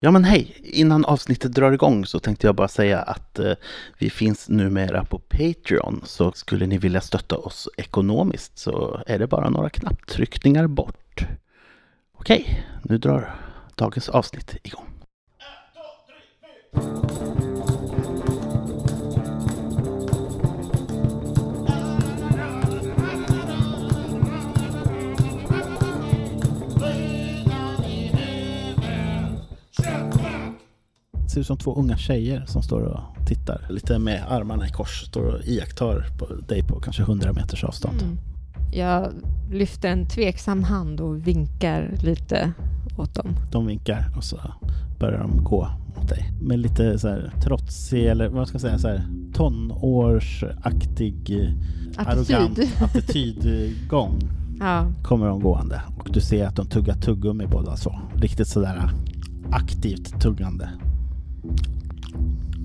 Ja men hej! Innan avsnittet drar igång så tänkte jag bara säga att eh, vi finns numera på Patreon. Så skulle ni vilja stötta oss ekonomiskt så är det bara några knapptryckningar bort. Okej, nu drar dagens avsnitt igång. Det ser ut som två unga tjejer som står och tittar. Lite med armarna i kors. Står och iakttar på dig på kanske 100 meters avstånd. Mm. Jag lyfter en tveksam hand och vinkar lite åt dem. De vinkar och så börjar de gå mot dig. Med lite så här trotsig eller vad ska jag säga så här tonårsaktig eh, arrogant Attityd. attitydgång Ja, kommer de gående. Och du ser att de tuggar tuggummi båda två. Riktigt sådär aktivt tuggande.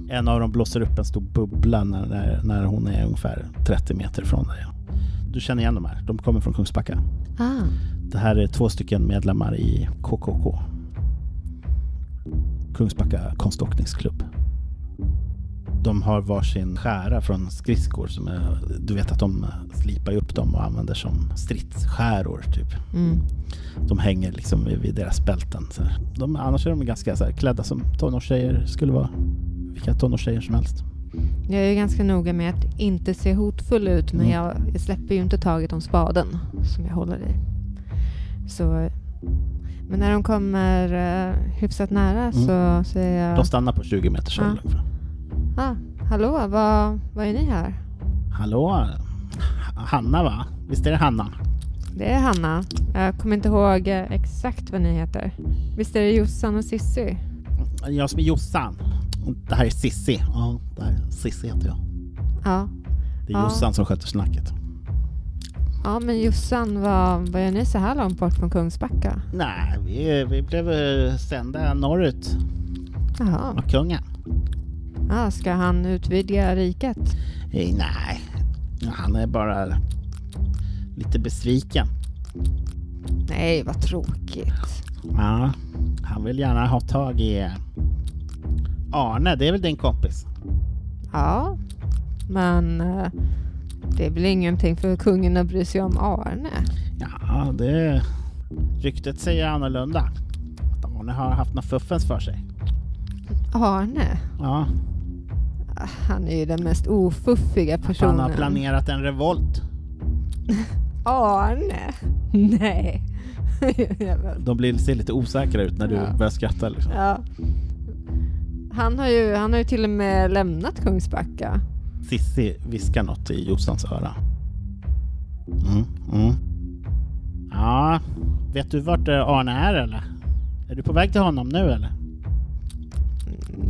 En av dem blåser upp en stor bubbla när, när, när hon är ungefär 30 meter från dig. Du känner igen de här. De kommer från Kungsbacka. ah, Det här är två stycken medlemmar i KKK. Kungsbacka konståkningsklubb. De har varsin skära från skridskor som är, du vet att de slipar upp dem och använder som stridsskäror typ. mm. De hänger liksom vid, vid deras bälten. Så. De, annars är de ganska så här, klädda som tonårstjejer skulle vara. Vilka tonårstjejer som helst. Jag är ganska noga med att inte se hotfull ut men Mm. jag, jag släpper ju inte taget om spaden som jag håller i. Så, men när de kommer uh, hyfsat nära så säger jag De stannar på 20 meters Ja. håll. ungefär. Ah, Hallå, vad, vad är ni här? Hallå? Hanna va? Visst är det Hanna? Det är Hanna. Jag kommer inte ihåg exakt vad ni heter. Visst är det Jossan och Sissi? Jag som är Jossan. Det här är Sissi. Ja, det här är Sissi heter jag. Ja. Det är Ja. Jossan som sköter snacket. Ja, men Jossan, vad, vad gör ni så här långt bort från Kungsbacka? Nej, vi, vi blev eh, sända norrut Jaha. av kungen. Ja, ska han utvidga riket? Eh, Nej, han är bara lite besviken. Nej, vad tråkigt. Ja, han vill gärna ha tag i eh, Arne, det är väl din kompis? Ja, men eh, det är väl ingenting för kungen att bry sig om Arne? Ja, det... Ryktet säger annorlunda. Att Arne har haft något fuffens för sig. Arne? Ja, Ah, Han är ju den mest ofuffiga att han personen. har planerat en revolt. Arne? Nej. De blir, ser lite osäkra ut när du Ja. börjar skratta. Liksom. ja. Han har, ju, han har ju till och med lämnat Kungsbacka. Sissi viskar något i Jossans öra. Mm, mm. Ja, vet du vart eh, Arne är eller? Är du på väg till honom nu eller?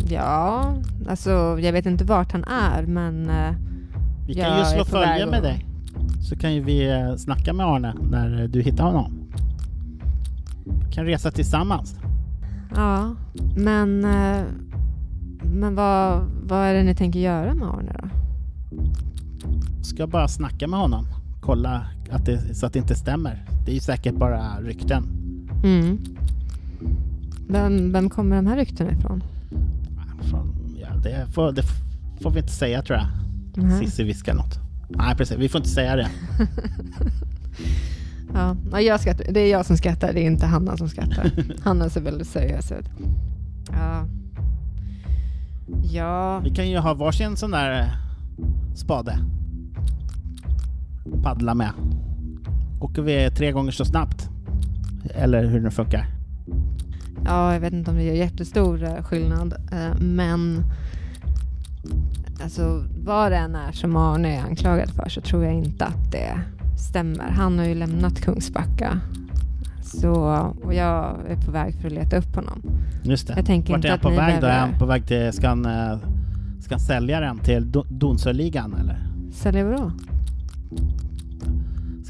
Ja, alltså jag vet inte vart han är men eh, Vi kan Jag ju slå är på väg följe med att- dig. Så kan ju vi eh, snacka med Arne när eh, du hittar honom. Kan resa tillsammans. ja, men eh, men vad, vad är det ni tänker göra med Arne då? Ska bara snacka med honom. Kolla att det, så att det inte stämmer. Det är ju säkert bara rykten. Mm. Vem, vem kommer de här ryktena ifrån? Det, får, det får vi inte säga tror jag. Cissi viskar något. Nej precis, vi får inte säga det. Ja, ja, jag skrattar. det är jag som skrattar, det är inte Hanna som skrattar. Hanna ser väldigt seriös ut. Ja. Ja, Vi kan ju ha varsin sån där eh, spade. Paddla med. Åker vi tre gånger så snabbt? Eller hur det funkar. ja, jag vet inte om det gör jättestor eh, skillnad, eh, men alltså vad det än är som Arne är anklagad för så tror jag inte att det stämmer. Han har ju lämnat Kungsbacka. Så, och jag är på väg för att leta upp honom. Just det. Jag tänker Vart är han på väg då? Är behöver- han på väg till, ska han, eh, ska han sälja den till Do- Donsöligan eller? Sälja vadå?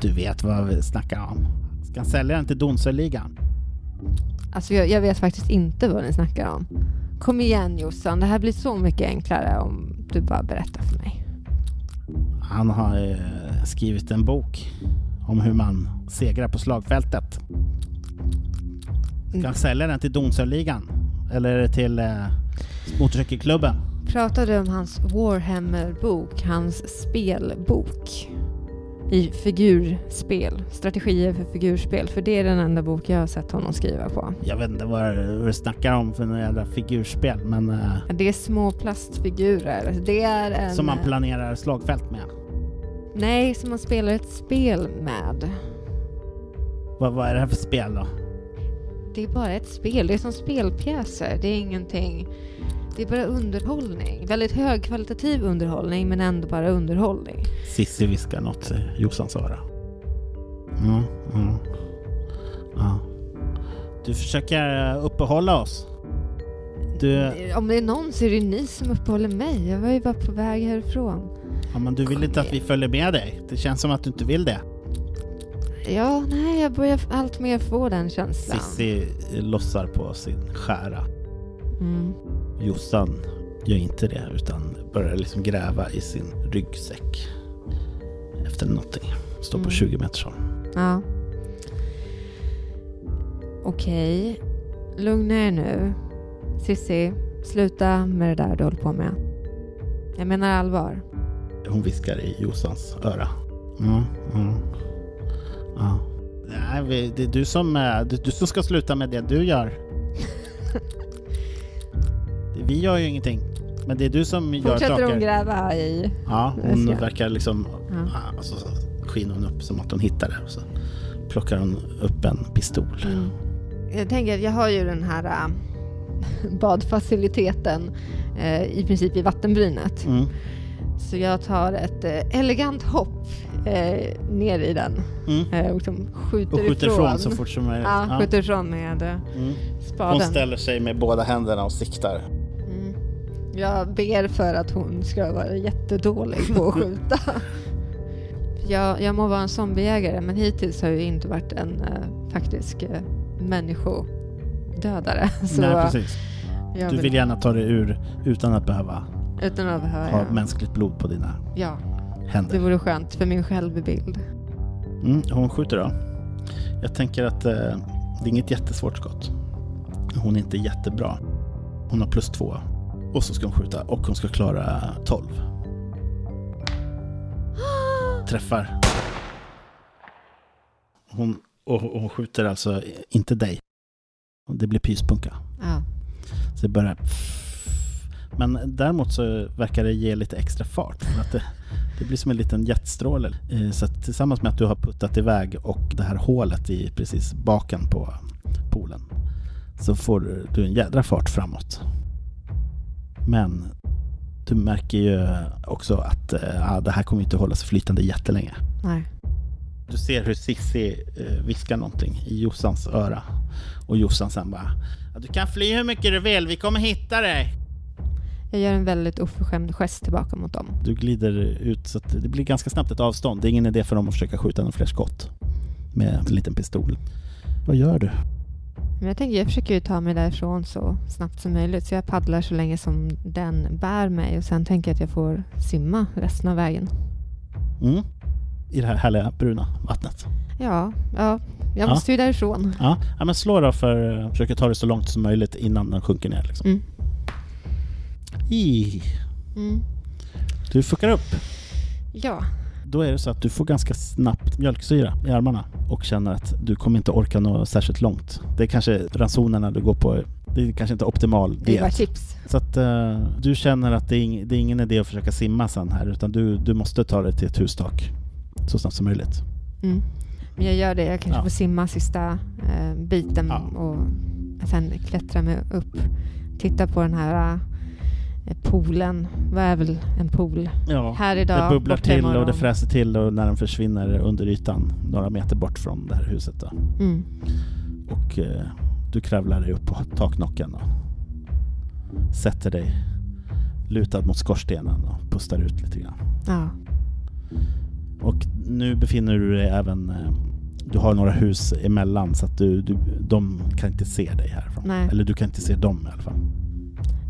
Du vet vad vi snackar om. Ska han sälja den till Donsöligan? Alltså jag, jag vet faktiskt inte vad ni snackar om. Kom igen Jossan, det här blir så mycket enklare om du bara berättar för mig. Han har eh, skrivit en bok om hur man segrar på slagfältet. Ska han sälja den till Donsöligan? Eller till eh, motorcykelklubben? Pratar du om hans Warhammer-bok, hans spelbok? I figurspel, strategier för figurspel. För det är den enda bok jag har sett honom skriva på. Jag vet inte vad, du snackar om för några jävla figurspel, men eh, Det är små plastfigurer. Det är en... som man planerar slagfält med. Nej, som man spelar ett spel med. Vad, vad är det här för spel då? Det är bara ett spel. Det är som spelpjäser. Det är ingenting. Det är bara underhållning. Väldigt högkvalitativ underhållning, men ändå bara underhållning. Sissi viskar något i Jossans öra. Ja, ja. Du försöker eh, uppehålla oss. Du, Om det är någon så är det ni som uppehåller mig. Jag var ju bara på väg härifrån. ja, men du vill inte att vi följer med dig. Det känns som att du inte vill det. Ja, nej, jag börjar allt mer få den känslan. Sissi lossar på sin skära. Mm. Jossan gör inte det utan börjar liksom gräva i sin ryggsäck efter någonting. Står på Mm. 20 meters håll. Ja. Okej. Lugna er nu. Sissi, sluta med det där du håller på med. Jag menar allvar. Hon viskar i Jossans öra. Ja, ja. ja. Nej, det är du som, det är du som ska sluta med det du gör. Vi gör ju ingenting. Men det är du som gör Fortsätter saker. hon gräva i... Ja, hon ska- verkar liksom... Ja. Och så skiner hon upp som att hon hittar det. Och så plockar hon upp en pistol. Mm. Jag tänker, jag har ju den här äh, badfaciliteten äh, i princip i vattenbrynet. Mm. Så jag tar ett äh, elegant hopp äh, ner i den Mm. äh, och liksom skjuter, Och skjuter ifrån ifrån. så fort som möjligt. Ja, Ja. skjuter ifrån med äh, Mm. spaden. Hon ställer sig med båda händerna och siktar. Jag ber för att hon ska vara jättedålig på att skjuta. jag, jag må vara en zombiejägare men hittills har jag inte varit en äh, faktisk äh, människodödare. Så Nej, precis. jag Du vill gärna ta dig ur utan att behöva Utan att behöva... ha Ja. mänskligt blod på dina ja, det händer. vore skönt för min självbild. Mm, hon skjuter då. Jag tänker att eh, det är inget jättesvårt skott. Hon är inte jättebra. Hon har plus två. Och så ska hon skjuta och hon ska klara 12. Träffar. Hon, och, och hon skjuter alltså inte dig. Det blir pyspunka. Ja. Så det börjar... Men däremot så verkar det ge lite extra fart. För att det, det blir som en liten jetstråle. Eh, Så tillsammans med att du har puttat iväg och det här hålet i precis baken på poolen så får du en jädra fart framåt. Men du märker ju också att eh, ja, det här kommer inte hålla sig flytande jättelänge. Nej. Du ser hur Sissi eh, viskar någonting i Jossans öra. Och Jossan sen bara ja, Du kan fly hur mycket du vill, vi kommer hitta dig. Jag gör en väldigt oförskämd gest tillbaka mot dem. Du glider ut så att det blir ganska snabbt ett avstånd. Det är ingen idé för dem att försöka skjuta några fler skott med en liten pistol. Vad gör du? Men jag tänker, jag försöker ju ta mig därifrån så snabbt som möjligt. Så jag paddlar så länge som den bär mig. Och sen tänker jag att jag får simma resten av vägen. Mm. I det här härliga bruna vattnet. Ja, ja. Jag Ja. måste ju därifrån. Ja, ja men slå då för att försöka ta det så långt som möjligt innan den sjunker ner. Liksom. Mm. I. Mm. Du fuckar upp. Ja. Då är det så att du får ganska snabbt mjölksyra i armarna och känner att du kommer inte orka nå särskilt långt. Det är kanske ransonerna du går på. Det är kanske inte optimal Det är bara diet. chips. Så att eh, du känner att det är, det är ingen idé att försöka simma sen här utan du, du måste ta dig till ett hustak så snabbt som möjligt. Mm. Men jag gör det. Jag kanske Ja. får simma sista eh, biten Ja. och sen klättra mig upp. Titta på den här poolen. Vad är väl en pool? Ja. Här idag, Det bubblar till imorgon. och det fräser till och när den försvinner under ytan några meter bort från det här huset. Då. Mm. Och eh, du kravlar dig upp på taknocken och sätter dig lutad mot skorstenen och pustar ut lite grann. Ja. Och nu befinner du dig även... eh, Du har några hus emellan så att du, du, de kan inte se dig härifrån. Nej. Eller du kan inte se dem i alla fall.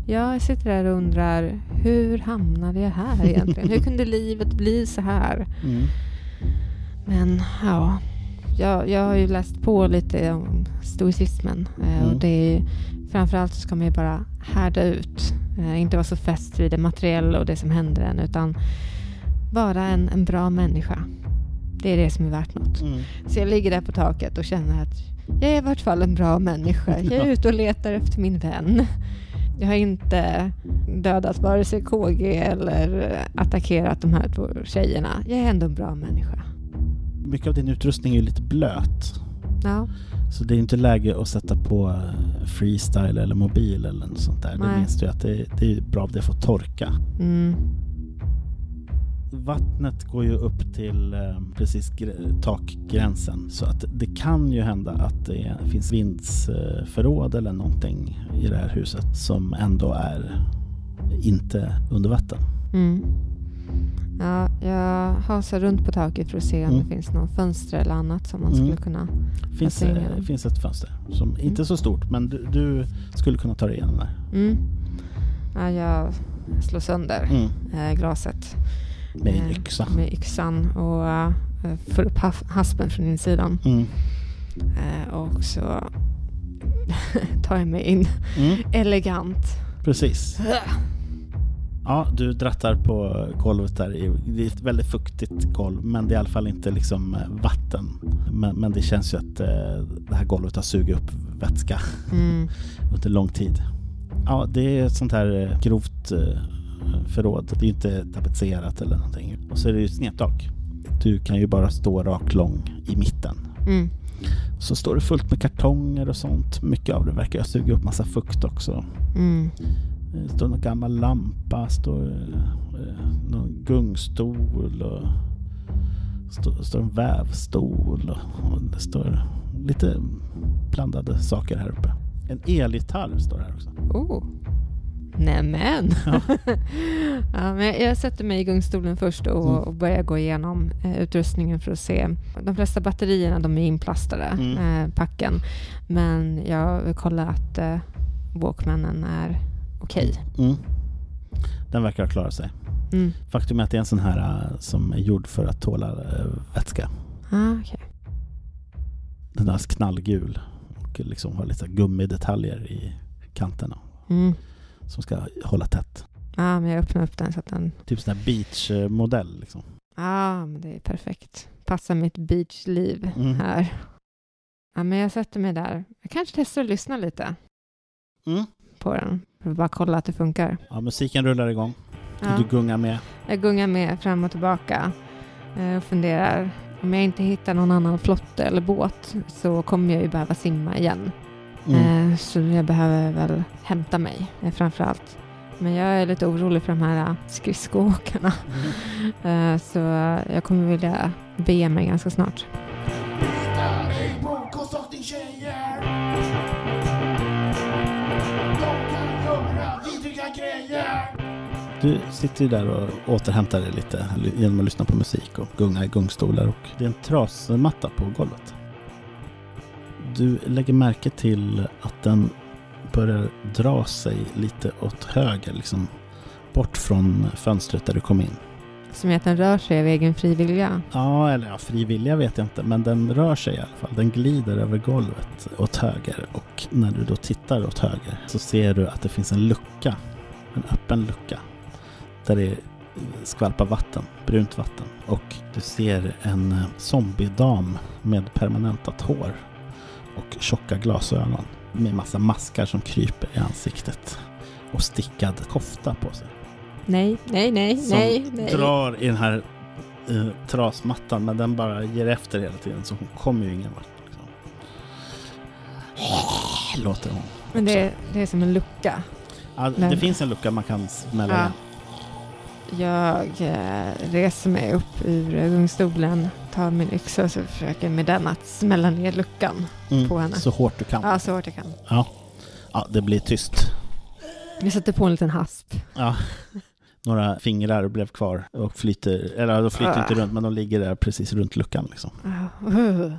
Ja, jag sitter där och undrar hur hamnade jag här egentligen? hur kunde livet bli så här? Men ja, jag, jag har ju läst på lite om stoicismen eh, Mm. och det är framförallt så ska man ju bara härda ut. Eh, inte vara så fäst vid det materiella och det som händer en utan vara en, en bra människa. Det är det som är värt något. Mm. Så jag ligger där på taket och känner att jag är i vart fall en bra människa. Jag är ute och letar efter min vän. Jag har inte dödat vare sig KG eller attackerat de här två tjejerna. Jag är ändå en bra människa. Mycket av din utrustning är ju lite blöt. Ja, Så det är inte läge att sätta på eh, freestyle eller mobil eller något sånt där. Det Nej. minns du att det, det är bra om det får torka. mm. Vattnet går ju upp till eh, precis gr- takgränsen så att det kan ju hända att det finns vindsförråd eller någonting i det här huset som ändå är inte under vatten. Mm. Ja, jag hasar runt på taket för att se om Mm. det finns någon fönster eller annat som man Mm. skulle kunna... finns, ser eh, det. finns ett fönster som Mm. inte så stort men du, du skulle kunna ta dig igenom där. Mm. Ja, jag slår sönder Mm. eh, glaset Med din eh, yxa. med yxan och eh, får upp haspen från insidan. Mm. Eh, och så tar jag mig in Mm. elegant. Precis. Ja, du drattar på golvet där. Det är ett väldigt fuktigt golv, men det är i alla fall inte liksom vatten. Men, men det känns ju att det här golvet har sugit upp vätska Mm. under lång tid. Ja, det är ett sånt här grovt förråd. Det är inte tapetserat eller någonting. Och så är det ju snedtak. Du kan ju bara stå rak lång i mitten. Mm. Så står det fullt med kartonger och sånt. Mycket av det verkar ha sugit upp massa fukt också. Mm. Det står någon gammal lampa, står eh, någon gungstol och står, står en vävstol och, och det står lite blandade saker här uppe. En elgitarr står här också. Oh. Nämen! Ja. ja, men jag sätter mig i gungstolen först och, Mm. och börjar gå igenom eh, utrustningen för att se. De flesta batterierna de är inplastade, Mm. eh, packen. Men jag vill kolla att eh, Walkmanen är okej. Mm. Den verkar ha klarat sig. Mm. Faktum är att det är en sån här eh, som är gjord för att tåla eh, vätska. Ah, okej. Den är knallgul och liksom har lite gummidetaljer i kanterna Mm. Som ska hålla tätt. Ja, men jag öppnar upp den så att den... Typ sån här beachmodell liksom. Ja, men det är perfekt. Passar mitt beachliv Mm. här. Ja, men jag sätter mig där. Jag kanske testar att lyssna lite Mm. på den. För att bara kolla att det funkar. Ja, musiken rullar igång. Ja. Du gungar med. Jag gungar med fram och tillbaka eh, och funderar. Om jag inte hittar någon annan flotte eller båt så kommer jag ju behöva simma igen. Mm. Eh, Så jag behöver väl hämta mig eh, framför allt. Men jag är lite orolig för de här eh, skridskoåkarna. Eh, Så jag kommer vilja bege mig ganska snart. Du sitter ju där och återhämtar dig lite genom att lyssna på musik och gunga i gungstolar och det är en trasmatta på golvet. Du lägger märke till att den börjar dra sig lite åt höger, liksom bort från fönstret där du kom in. Som är att den rör sig av egen fri vilja. Ja, eller ja, fri vilja vet jag inte, men den rör sig i alla fall. Den glider över golvet åt höger och när du då tittar åt höger så ser du att det finns en lucka, en öppen lucka, där det skvalpar vatten, brunt vatten. Och du ser en zombiedam med permanentat hår och tjocka glasögon med massa maskar som kryper i ansiktet och stickad kofta på sig Nej, nej, nej, som nej, nej. drar i den här eh, trasmattan men den bara ger efter hela tiden så hon kommer ju ingen vart. Liksom. Låter hon. Men det, är- det är som en lucka. Ja, det Men- finns en lucka man kan smälla Ja. igen. Jag eh, reser mig upp ur gungstolen, tar min yxa och så försöker med den att smälla ner luckan. Mm, på henne. Så hårt du kan. Ja, så hårt jag kan. Ja. ja, det blir tyst. Jag sätter på en liten hasp. Ja. Några fingrar blev kvar och flyter, eller de flyter Ah. inte runt men de ligger där precis runt luckan liksom. Ah, uh,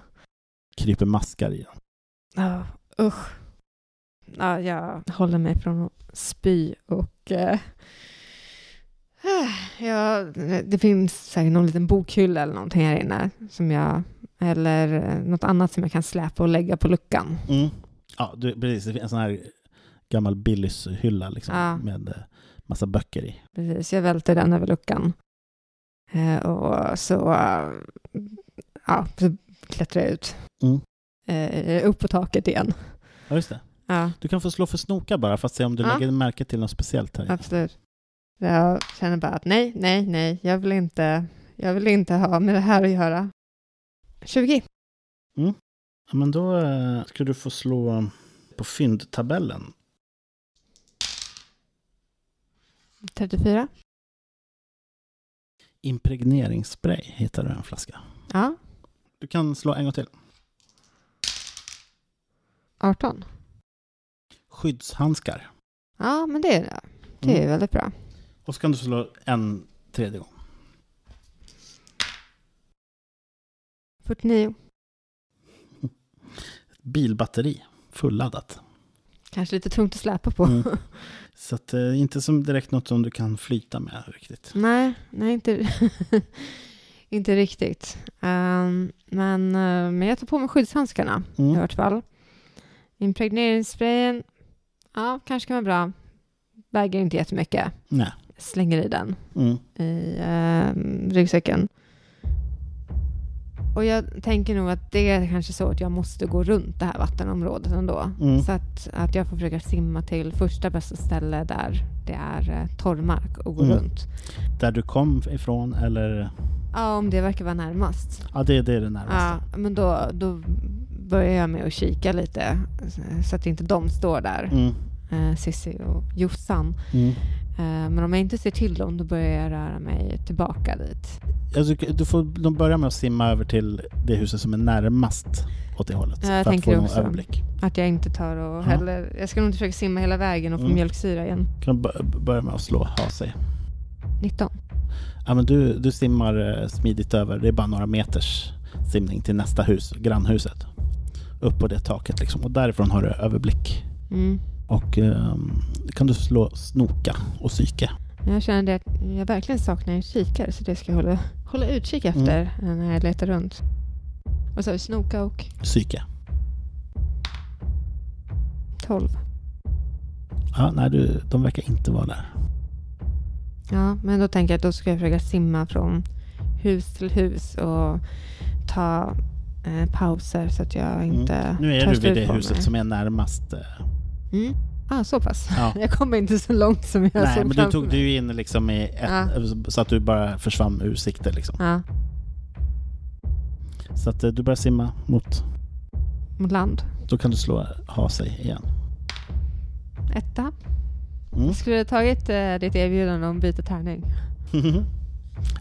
Kryper maskar i dem. ah, usch. Ja, jag håller mig från att spy och eh, ja, det finns säkert någon liten bokhylla eller någonting här inne som jag eller eh, något annat som jag kan släpa och lägga på luckan. Mm. Ja, du, precis. Det finns en sån här gammal Billys-hylla liksom, Ja. med eh, massa böcker i. Precis, jag välter den över luckan. Eh, och så, ja, så klättrar jag ut. Mm. Eh, upp på taket igen. Ja, just det. Ja, Du kan få slå för snoka bara för att se om du Ja. lägger märke till något speciellt här. absolut. Jag känner bara att nej, nej, nej, jag vill inte, jag vill inte ha med det här att göra. 20. Ja, men då eh, ska du få slå på fyndtabellen. 34. Impregneringsspray hittar du en flaska. Ja, Du kan slå en gång till. 18. Skyddshandskar. Ja, men det är, det är Mm. väldigt bra. Och så kan du slå en tredje gång. 49. Bilbatteri. Fulladdat. Kanske lite tungt att släpa på. Mm. Så att, eh, inte som direkt något som du kan flyta med riktigt. Nej, nej inte, inte riktigt. Ehm, men, eh, men jag tar på mig skyddshandskarna i Mm. vart fall. Impregneringssprayen, ja, kanske kan vara bra. Väger inte jättemycket. Nej. Slänger i den Mm. i ehm, ryggsäcken. Och jag tänker nog att det är kanske så att jag måste gå runt det här vattenområdet ändå. Mm. Så att, att jag får försöka simma till första bästa ställe där det är eh, torrmark och gå Mm. runt. Där du kom ifrån eller? Ja, om det verkar vara närmast. Ja, det, det är det närmaste. Ja, men då, då börjar jag med att kika lite så att inte de står där, Mm. eh, Sissi och Jossan. Mm. Eh, men om jag inte ser till dem, då börjar jag röra mig tillbaka dit. Alltså, du får de börja med att simma över till det huset som är närmast åt det hållet. Ja, jag för att tänker få någon också. överblick. Att jag inte tar och Ja. heller... Jag ska nog inte försöka simma hela vägen och få Mm. mjölksyra igen. Kan börja med att slå ha sig. 19. Ja, men du, du simmar eh, smidigt över. Det är bara några meters simning till nästa hus, grannhuset. Upp på det taket liksom. Och därifrån har du överblick. Mm. Och ehm, kan du slå snoka och psyke. Jag känner att jag verkligen saknar en kikare så det ska jag hålla, hålla utkik efter när jag letar runt. Och så snoka och Psyke. 12. Ja, nej, du, de verkar inte vara där. Ja, men då tänker jag att då ska jag försöka simma från hus till hus och ta eh, pauser så att jag inte Mm. Nu är du vid det huset som är närmast. eh, Mm. Ah, så pass. Ja. Jag kommer inte så långt som jag Nej, såg men du tog dig ju in liksom i ett, Ja. så att du bara försvann ur sikte liksom. Ja, Så att eh, du börjar simma mot, mot land. då kan du slå ha sig igen. Etta. Mm. Skulle ha tagit eh, ditt erbjudande om byta tärning.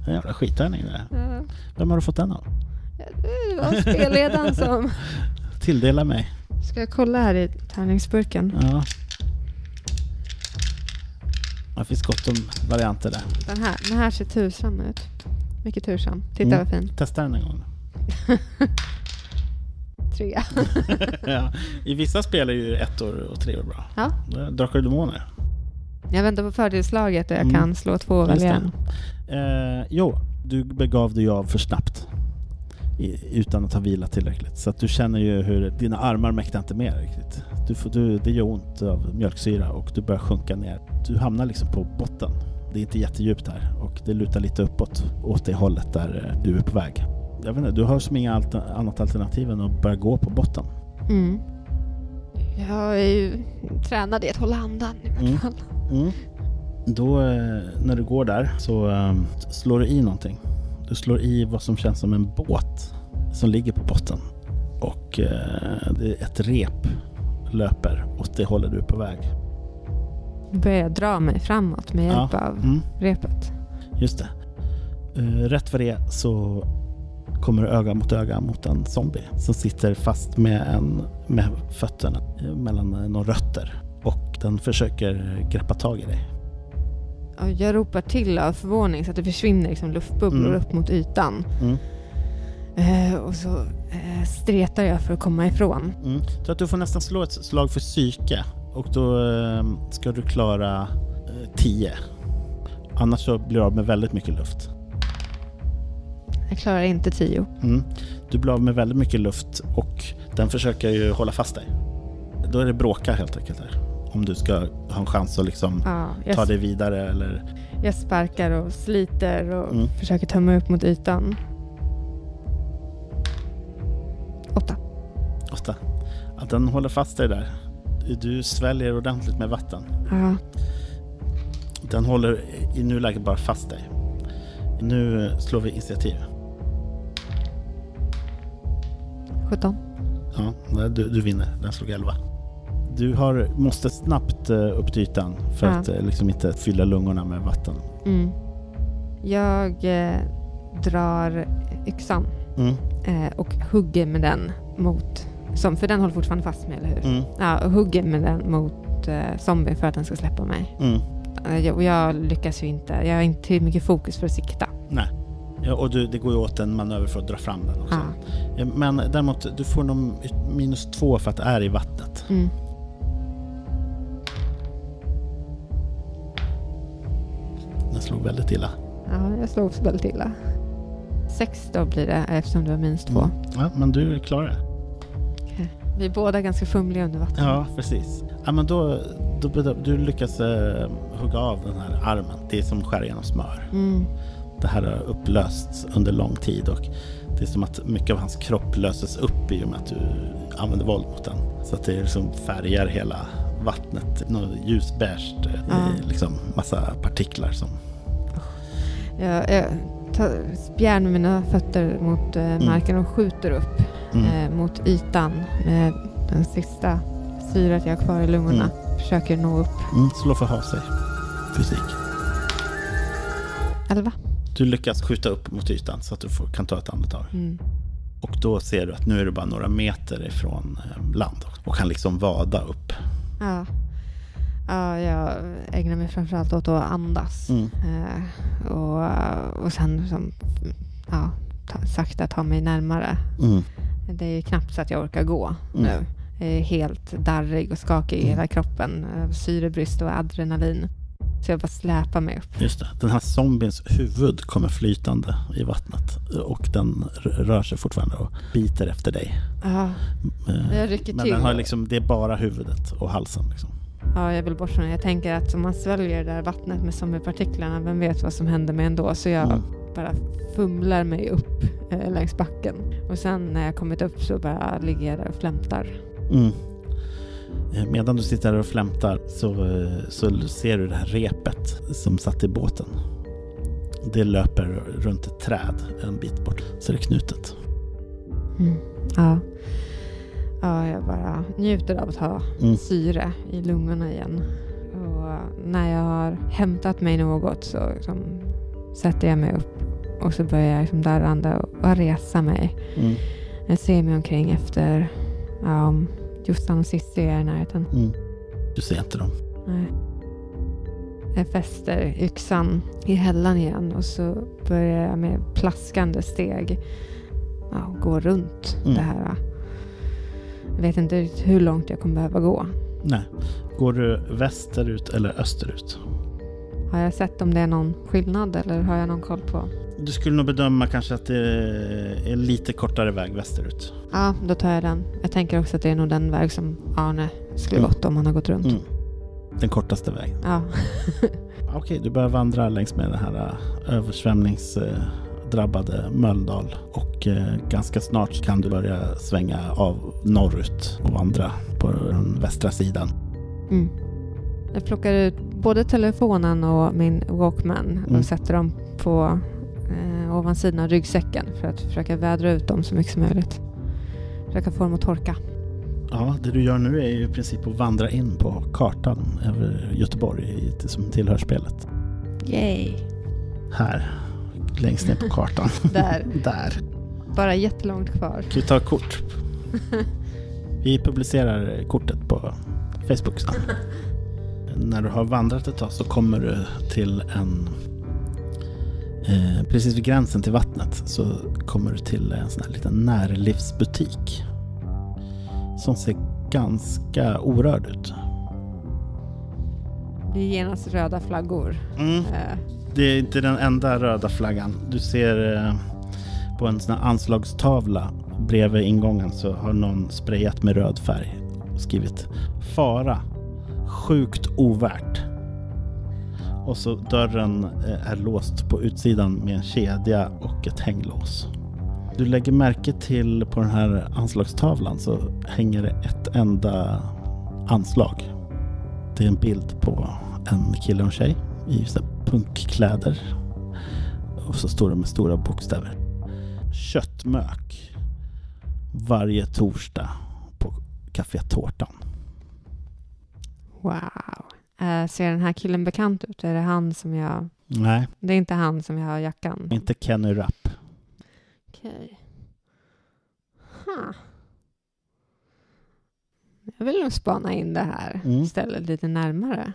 En jävla skittärning det där. Ja. Vem har du fått den av? Det var spelledaren som... Tilldela mig. Ska jag kolla här i tärningsburken? Ja. Det finns gott om varianter där. Den här, den här ser tursam ut. Mycket tursam. Titta Mm. vad fin. Testa den en gång. Tre. ja. I vissa spel är ju ett år och tre år bra. Ja. Drakar och Demoner. Jag väntar på fördelslaget och jag Mm. kan slå två och välja en. Eh, jo, du begav dig av för snabbt. I, utan att ha vilat tillräckligt. Så att du känner ju hur dina armar mäktar inte med riktigt. Du får, du, det gör ont av mjölksyra och du börjar sjunka ner. Du hamnar liksom på botten. Det är inte jättedjupt här och det lutar lite uppåt åt det hållet där eh, du är på väg. Jag vet inte, du har som inget alter, annat alternativ än att börja gå på botten. Mm. Jag är ju tränad i att hålla andan i vart Mm. fall. Mm. Då eh, när du går där så eh, slår du i någonting. Du slår i vad som känns som en båt som ligger på botten. Och eh, är ett rep löper åt det hållet du är på väg. Börjar jag dra mig framåt med hjälp av Mm, repet. just det. Eh, rätt för det så kommer du öga mot öga mot en zombie som sitter fast med, en, med fötterna eh, mellan några rötter. Och den försöker greppa tag i dig. Jag ropar till av förvåning så att det försvinner liksom luftbubblor Mm. upp mot ytan. Mm. Eh, och så eh, stretar jag för att komma ifrån. Mm. Så att du får nästan slå ett slag för psyke och då eh, ska du klara 10. Annars så blir du av med väldigt mycket luft. Jag klarar inte tio. Mm. Du blir av med väldigt mycket luft och den försöker ju hålla fast dig. Då är det bråka helt enkelt här. Om du ska ha en chans att liksom Ja, ta dig vidare eller... jag sparkar och sliter och Mm. försöker mig upp mot ytan. Åtta. Åtta. Att den håller fast dig där. Du sväljer ordentligt med vatten. Ja, Den håller i nuläget bara fast dig. Nu slår vi initiativ. 17. Ja, du, du vinner. Den slog 11. Du har, måste snabbt eh, upp till ytan för Ja. att eh, liksom inte fylla lungorna med vatten. Mm. Jag eh, drar yxan Mm. eh, och hugger med den mot... Som, för den håller fortfarande fast mig, eller hur? Mm. Ja, och hugger med den mot eh, zombien för att den ska släppa mig. Mm. Eh, jag- och jag lyckas ju inte. Jag har inte tillräckligt mycket fokus för att sikta. Nej. Ja, och du, det går ju åt en manöver för att dra fram den också. Ja. Eh, Men däremot, du får nog minus två för att det är i vattnet. Mm. Den slog väldigt illa. Ja, jag slog också väldigt illa. Sex då blir det eftersom du har minus två. Mm. Ja, men du klarar det. Vi är båda ganska fumliga under vatten. Ja, precis. Ja, men då, då du lyckas eh, hugga av den här armen. Det är som skär genom smör. Mm. Det här har upplösts under lång tid och det är som att mycket av hans kropp löses upp i och med att du använder våld mot den. Så att det liksom färgar hela vattnet något ljusbeige. i liksom massa partiklar som... Jag, jag tar spjärn med mina fötter mot eh, marken och skjuter upp Mm. eh, mot ytan med den sista syret jag har kvar i lungorna. Försöker nå upp. Mm, slå för ha sig. Fysik. Elva. Du lyckas skjuta upp mot ytan så att du får, kan ta ett andetag. Mm. Och då ser du att nu är det bara några meter ifrån eh, land och kan liksom vada upp. Ja. Ja, jag ägnar mig framförallt åt att andas. Mm. Eh, och, och sen som, ja, ta, sakta ta mig närmare. Mm. Det är knappt så att jag orkar gå Mm. nu. Jag är helt darrig och skakig i Mm. hela kroppen. eh, Syrebrist och adrenalin. Så jag bara släpar mig upp. Just det. Den här zombiens huvud kommer flytande i vattnet och den rör sig fortfarande och biter efter dig. Ja, Eh, jag rycker Men till. den har liksom, det är bara huvudet och halsen. Liksom. Ja, jag vill bort från det. Jag tänker att om man sväljer det där vattnet med zombiepartiklarna, vem vet vad som händer mig ändå? Så jag Mm. bara fumlar mig upp eh, längs backen. Och sen när jag kommit upp så bara ligger jag där och flämtar. Mm. Eh, Medan du sitter där och flämtar så, eh, så ser du det här repet som satt i båten. Det löper runt ett träd en bit bort. Så är det knutet. Mm. Ja. Ja, jag bara njuter av att ha Mm. syre i lungorna igen. Och när jag har hämtat mig något så liksom, sätter jag mig upp och så börjar jag liksom darrande och, och resa mig. Mm. Jag ser mig omkring efter om Jossan och Cissi är i närheten. Mm. Du ser inte dem. Nej. Jag fäster yxan i hällan igen och så börjar jag med plaskande steg ja, gå runt Mm. det här. Jag vet inte hur långt jag kommer behöva gå. Nej. Går du västerut eller österut? Har jag sett om det är någon skillnad eller har jag någon koll på? Du skulle nog bedöma kanske att det är lite kortare väg västerut. Ja, då tar jag den. Jag tänker också att det är nog den väg som Arne skulle Mm. gått om han har gått runt. Mm. Den kortaste vägen. Ja. Okej, du börjar vandra längs med den här äh, översvämningsdrabbade Mölndal. Och eh, ganska snart kan du börja svänga av norrut och vandra på den västra sidan. Mm. Jag plockar ut både telefonen och min Walkman Mm. och sätter dem på eh, ovansidan av ryggsäcken för att försöka vädra ut dem så mycket som möjligt. Försöka få dem att torka. Ja, det du gör nu är ju i princip att vandra in på kartan över Göteborg som tillhör spelet. Yay! Här, längst ner på kartan. Där. Där. Bara jättelångt kvar. Kan vi ta kort? Vi publicerar kortet på Facebook sen. När du har vandrat ett tag så kommer du till en... Eh, precis vid gränsen till vattnet så kommer du till en sån här liten närlivsbutik. Som ser ganska orörd ut. Det är genast röda flaggor. Mm. Eh, det är inte den enda röda flaggan. Du ser eh, på en sån här anslagstavla bredvid ingången så har någon sprayat med röd färg och skrivit Fara. sjukt ovärt. Och så dörren eh, är låst på utsidan med en kedja och ett hänglås. Du lägger märke till på den här anslagstavlan så hänger det ett enda anslag. Det är en bild på en kille och en tjej i punkkläder. Och så står det med stora bokstäver. Köttmök. Varje torsdag på Café Tårtan. Wow. Eh, ser den här killen bekant ut? Är det han som jag... Nej, Det är inte han som jag har jackan? inte Kenny Rapp. Okej. Huh. Jag vill nog spana in det här Mm. stället lite närmare.